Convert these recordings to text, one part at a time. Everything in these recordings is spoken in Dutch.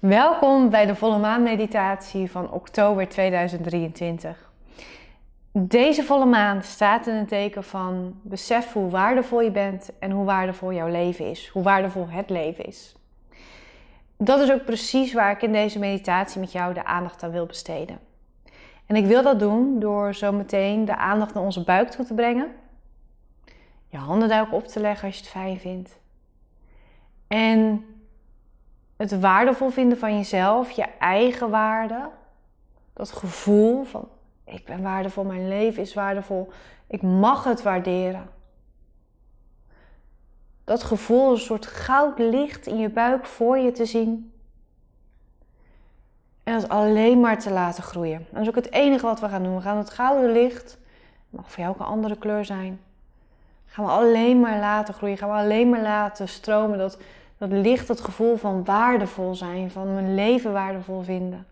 Welkom bij de volle maan meditatie van oktober 2023. Deze volle maan staat in een teken van besef hoe waardevol je bent en hoe waardevol jouw leven is, hoe waardevol het leven is. Dat is ook precies waar ik in deze meditatie met jou de aandacht aan wil besteden. En ik wil dat doen door zo meteen de aandacht naar onze buik toe te brengen. Je handen daar ook op te leggen als je het fijn vindt. En het waardevol vinden van jezelf, je eigen waarde, dat gevoel van ik ben waardevol, mijn leven is waardevol, ik mag het waarderen. Dat gevoel, een soort goud licht in je buik voor je te zien. En dat alleen maar te laten groeien. Dat is ook het enige wat we gaan doen. We gaan het gouden licht, mag voor jou ook een andere kleur zijn, gaan we alleen maar laten groeien. Gaan we alleen maar laten stromen. Dat, dat licht, het gevoel van waardevol zijn, van mijn leven waardevol vinden.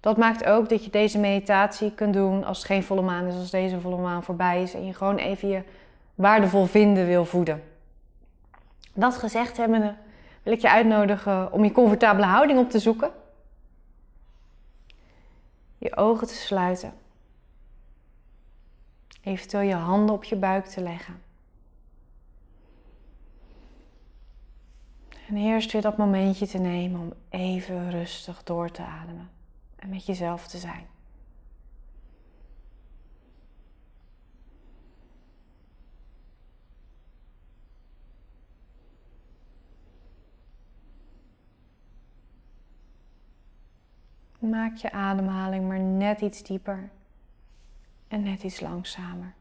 Dat maakt ook dat je deze meditatie kunt doen als geen volle maan is, als deze volle maan voorbij is en je gewoon even je waardevol vinden wil voeden. Dat gezegd hebbende wil ik je uitnodigen om je comfortabele houding op te zoeken. Je ogen te sluiten. Eventueel je handen op je buik te leggen. En eerst weer dat momentje te nemen om even rustig door te ademen en met jezelf te zijn. Maak je ademhaling maar net iets dieper en net iets langzamer.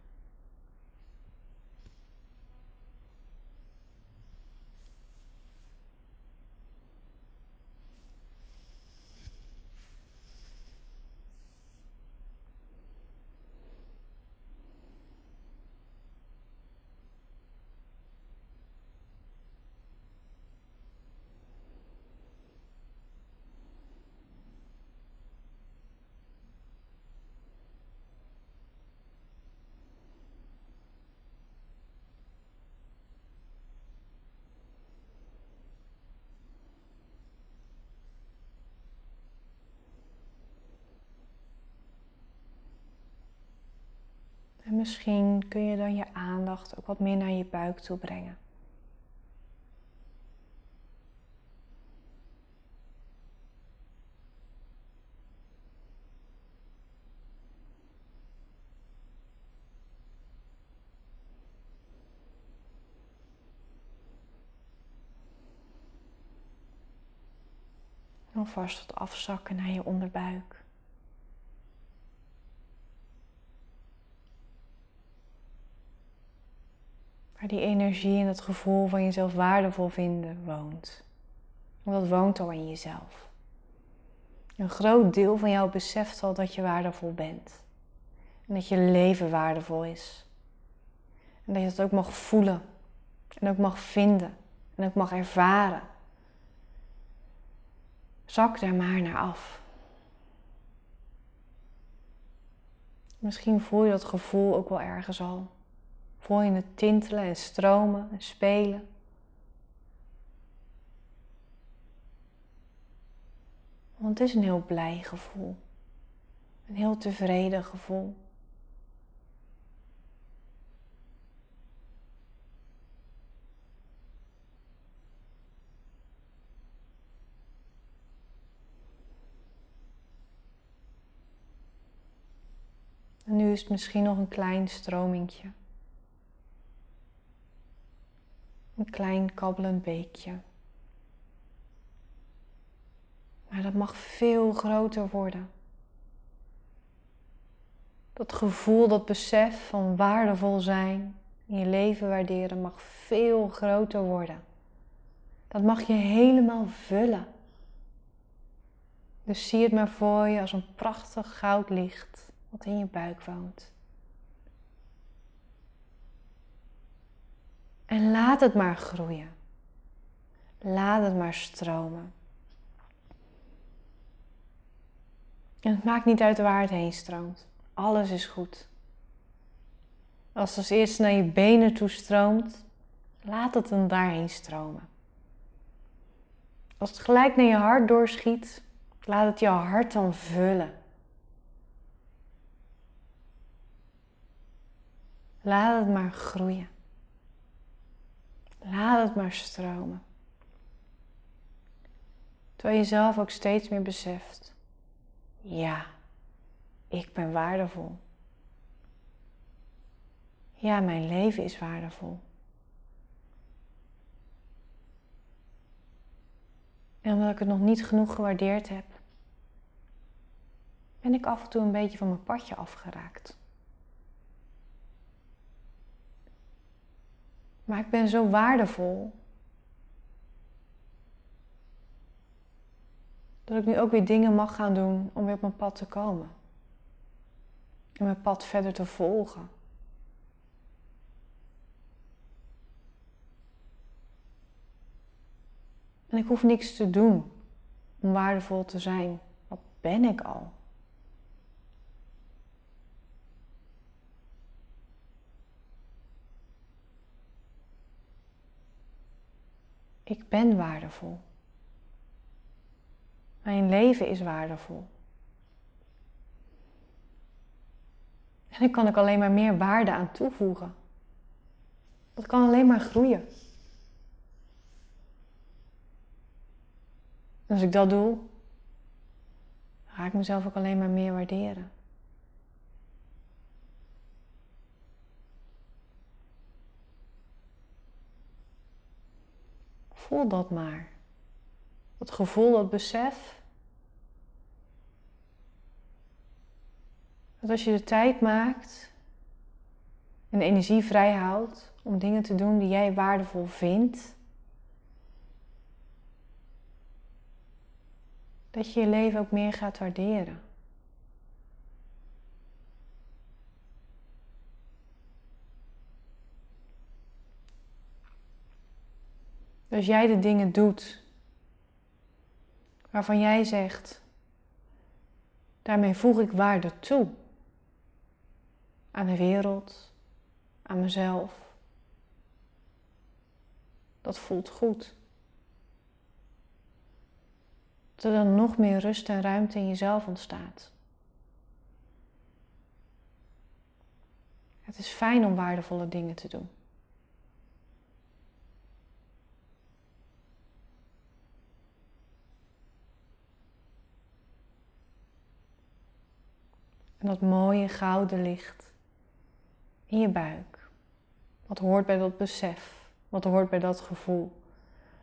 En misschien kun je dan je aandacht ook wat meer naar je buik toe brengen. En vast wat afzakken naar je onderbuik. Waar die energie en het gevoel van jezelf waardevol vinden woont. Want dat woont al in jezelf. Een groot deel van jou beseft al dat je waardevol bent. En dat je leven waardevol is. En dat je het ook mag voelen. En ook mag vinden. En ook mag ervaren. Zak daar maar naar af. Misschien voel je dat gevoel ook wel ergens al. Voel je het tintelen en stromen en spelen. Want het is een heel blij gevoel. Een heel tevreden gevoel. En nu is het misschien nog een klein stromingje. Klein kabbelend beekje. Maar dat mag veel groter worden. Dat gevoel, dat besef van waardevol zijn, in je leven waarderen, mag veel groter worden. Dat mag je helemaal vullen. Dus zie het maar voor je als een prachtig goud licht wat in je buik woont. En laat het maar groeien. Laat het maar stromen. En het maakt niet uit waar het heen stroomt. Alles is goed. Als het als eerst naar je benen toe stroomt, laat het dan daarheen stromen. Als het gelijk naar je hart doorschiet, laat het je hart dan vullen. Laat het maar groeien. Laat het maar stromen. Terwijl je zelf ook steeds meer beseft. Ja, ik ben waardevol. Ja, mijn leven is waardevol. En omdat ik het nog niet genoeg gewaardeerd heb, ben ik af en toe een beetje van mijn padje afgeraakt. Maar ik ben zo waardevol dat ik nu ook weer dingen mag gaan doen om weer op mijn pad te komen. En mijn pad verder te volgen. En ik hoef niks te doen om waardevol te zijn. Wat ben ik al? Ik ben waardevol. Mijn leven is waardevol. En ik kan ook alleen maar meer waarde aan toevoegen. Dat kan alleen maar groeien. En als ik dat doe, ga ik mezelf ook alleen maar meer waarderen. Voel dat maar. Dat gevoel, dat besef. Dat als je de tijd maakt en de energie vrijhoudt om dingen te doen die jij waardevol vindt, dat je je leven ook meer gaat waarderen. Als jij de dingen doet waarvan jij zegt, daarmee voeg ik waarde toe aan de wereld, aan mezelf. Dat voelt goed. Dat er dan nog meer rust en ruimte in jezelf ontstaat. Het is fijn om waardevolle dingen te doen. En dat mooie gouden licht in je buik. Wat hoort bij dat besef. Wat hoort bij dat gevoel.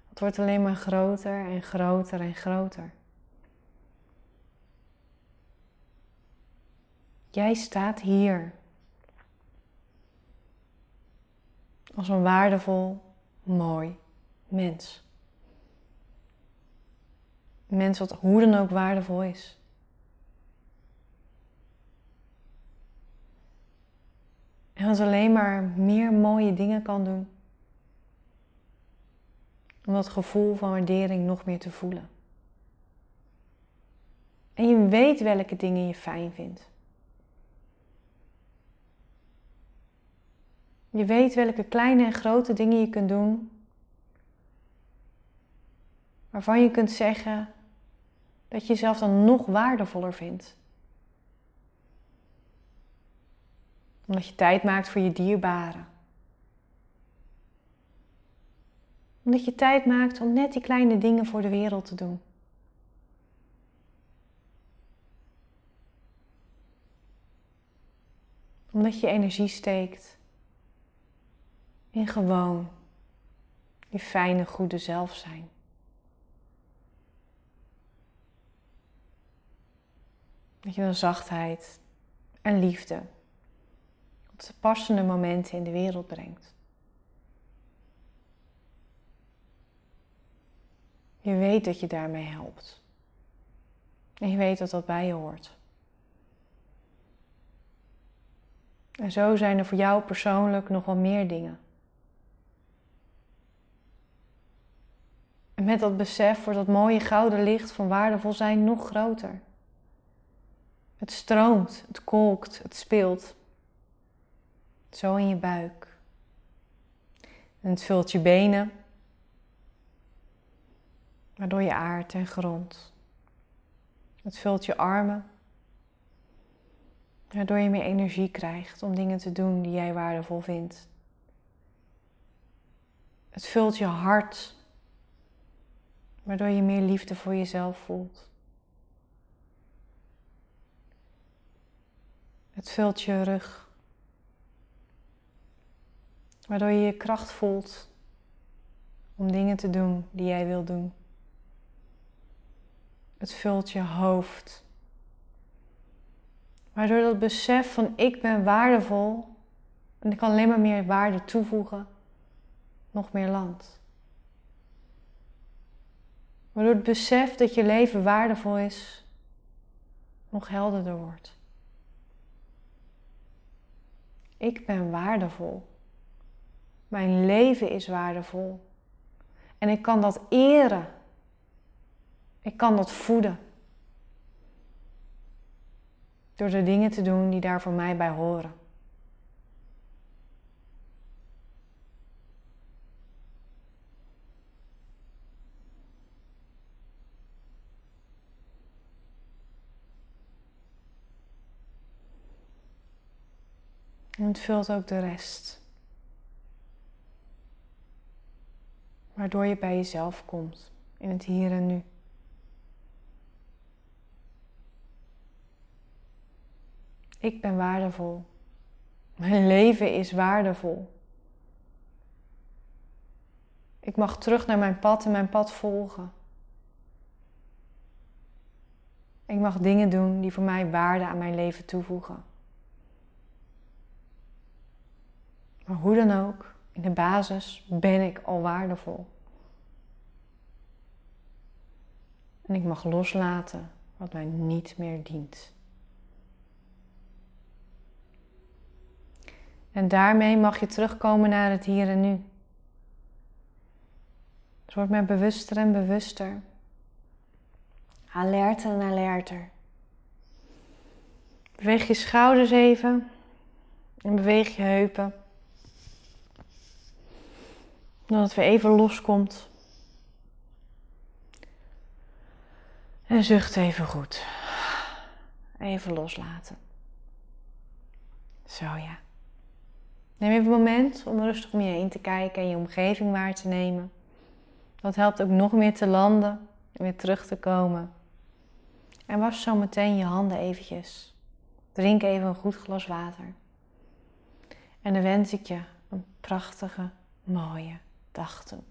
Het wordt alleen maar groter en groter en groter. Jij staat hier. Als een waardevol, mooi mens. Een mens wat hoe dan ook waardevol is. En wat alleen maar meer mooie dingen kan doen. Om dat gevoel van waardering nog meer te voelen. En je weet welke dingen je fijn vindt. Je weet welke kleine en grote dingen je kunt doen. Waarvan je kunt zeggen dat je jezelf dan nog waardevoller vindt. Omdat je tijd maakt voor je dierbaren. Omdat je tijd maakt om net die kleine dingen voor de wereld te doen. Omdat je energie steekt in gewoon die fijne, goede zelf zijn. Dat je dan zachtheid en liefde passende momenten in de wereld brengt. Je weet dat je daarmee helpt. En je weet dat dat bij je hoort. En zo zijn er voor jou persoonlijk nog wel meer dingen. En met dat besef wordt dat mooie gouden licht van waardevol zijn nog groter. Het stroomt, het kolkt, het speelt. Zo in je buik. En het vult je benen. waardoor je aard en grond. Het vult je armen, waardoor je meer energie krijgt om dingen te doen die jij waardevol vindt. Het vult je hart, waardoor je meer liefde voor jezelf voelt. Het vult je rug, waardoor je je kracht voelt om dingen te doen die jij wil doen. Het vult je hoofd. Waardoor dat besef van ik ben waardevol en ik kan alleen maar meer waarde toevoegen, nog meer land. Waardoor het besef dat je leven waardevol is, nog helderder wordt. Ik ben waardevol. Mijn leven is waardevol. En ik kan dat eren. Ik kan dat voeden. Door de dingen te doen die daar voor mij bij horen. En het vult ook de rest. Waardoor je bij jezelf komt in het hier en nu. Ik ben waardevol. Mijn leven is waardevol. Ik mag terug naar mijn pad en mijn pad volgen. Ik mag dingen doen die voor mij waarde aan mijn leven toevoegen. Maar hoe dan ook, in de basis ben ik al waardevol. En ik mag loslaten wat mij niet meer dient. En daarmee mag je terugkomen naar het hier en nu. Dus word maar bewuster en bewuster. Alerter en alerter. Beweeg je schouders even en beweeg je heupen. Dat het weer even loskomt. En zucht even goed. Even loslaten. Zo ja. Neem even een moment om rustig om je heen te kijken en je omgeving waar te nemen. Dat helpt ook nog meer te landen en weer terug te komen. En was zo meteen je handen eventjes. Drink even een goed glas water. En dan wens ik je een prachtige, mooie toe.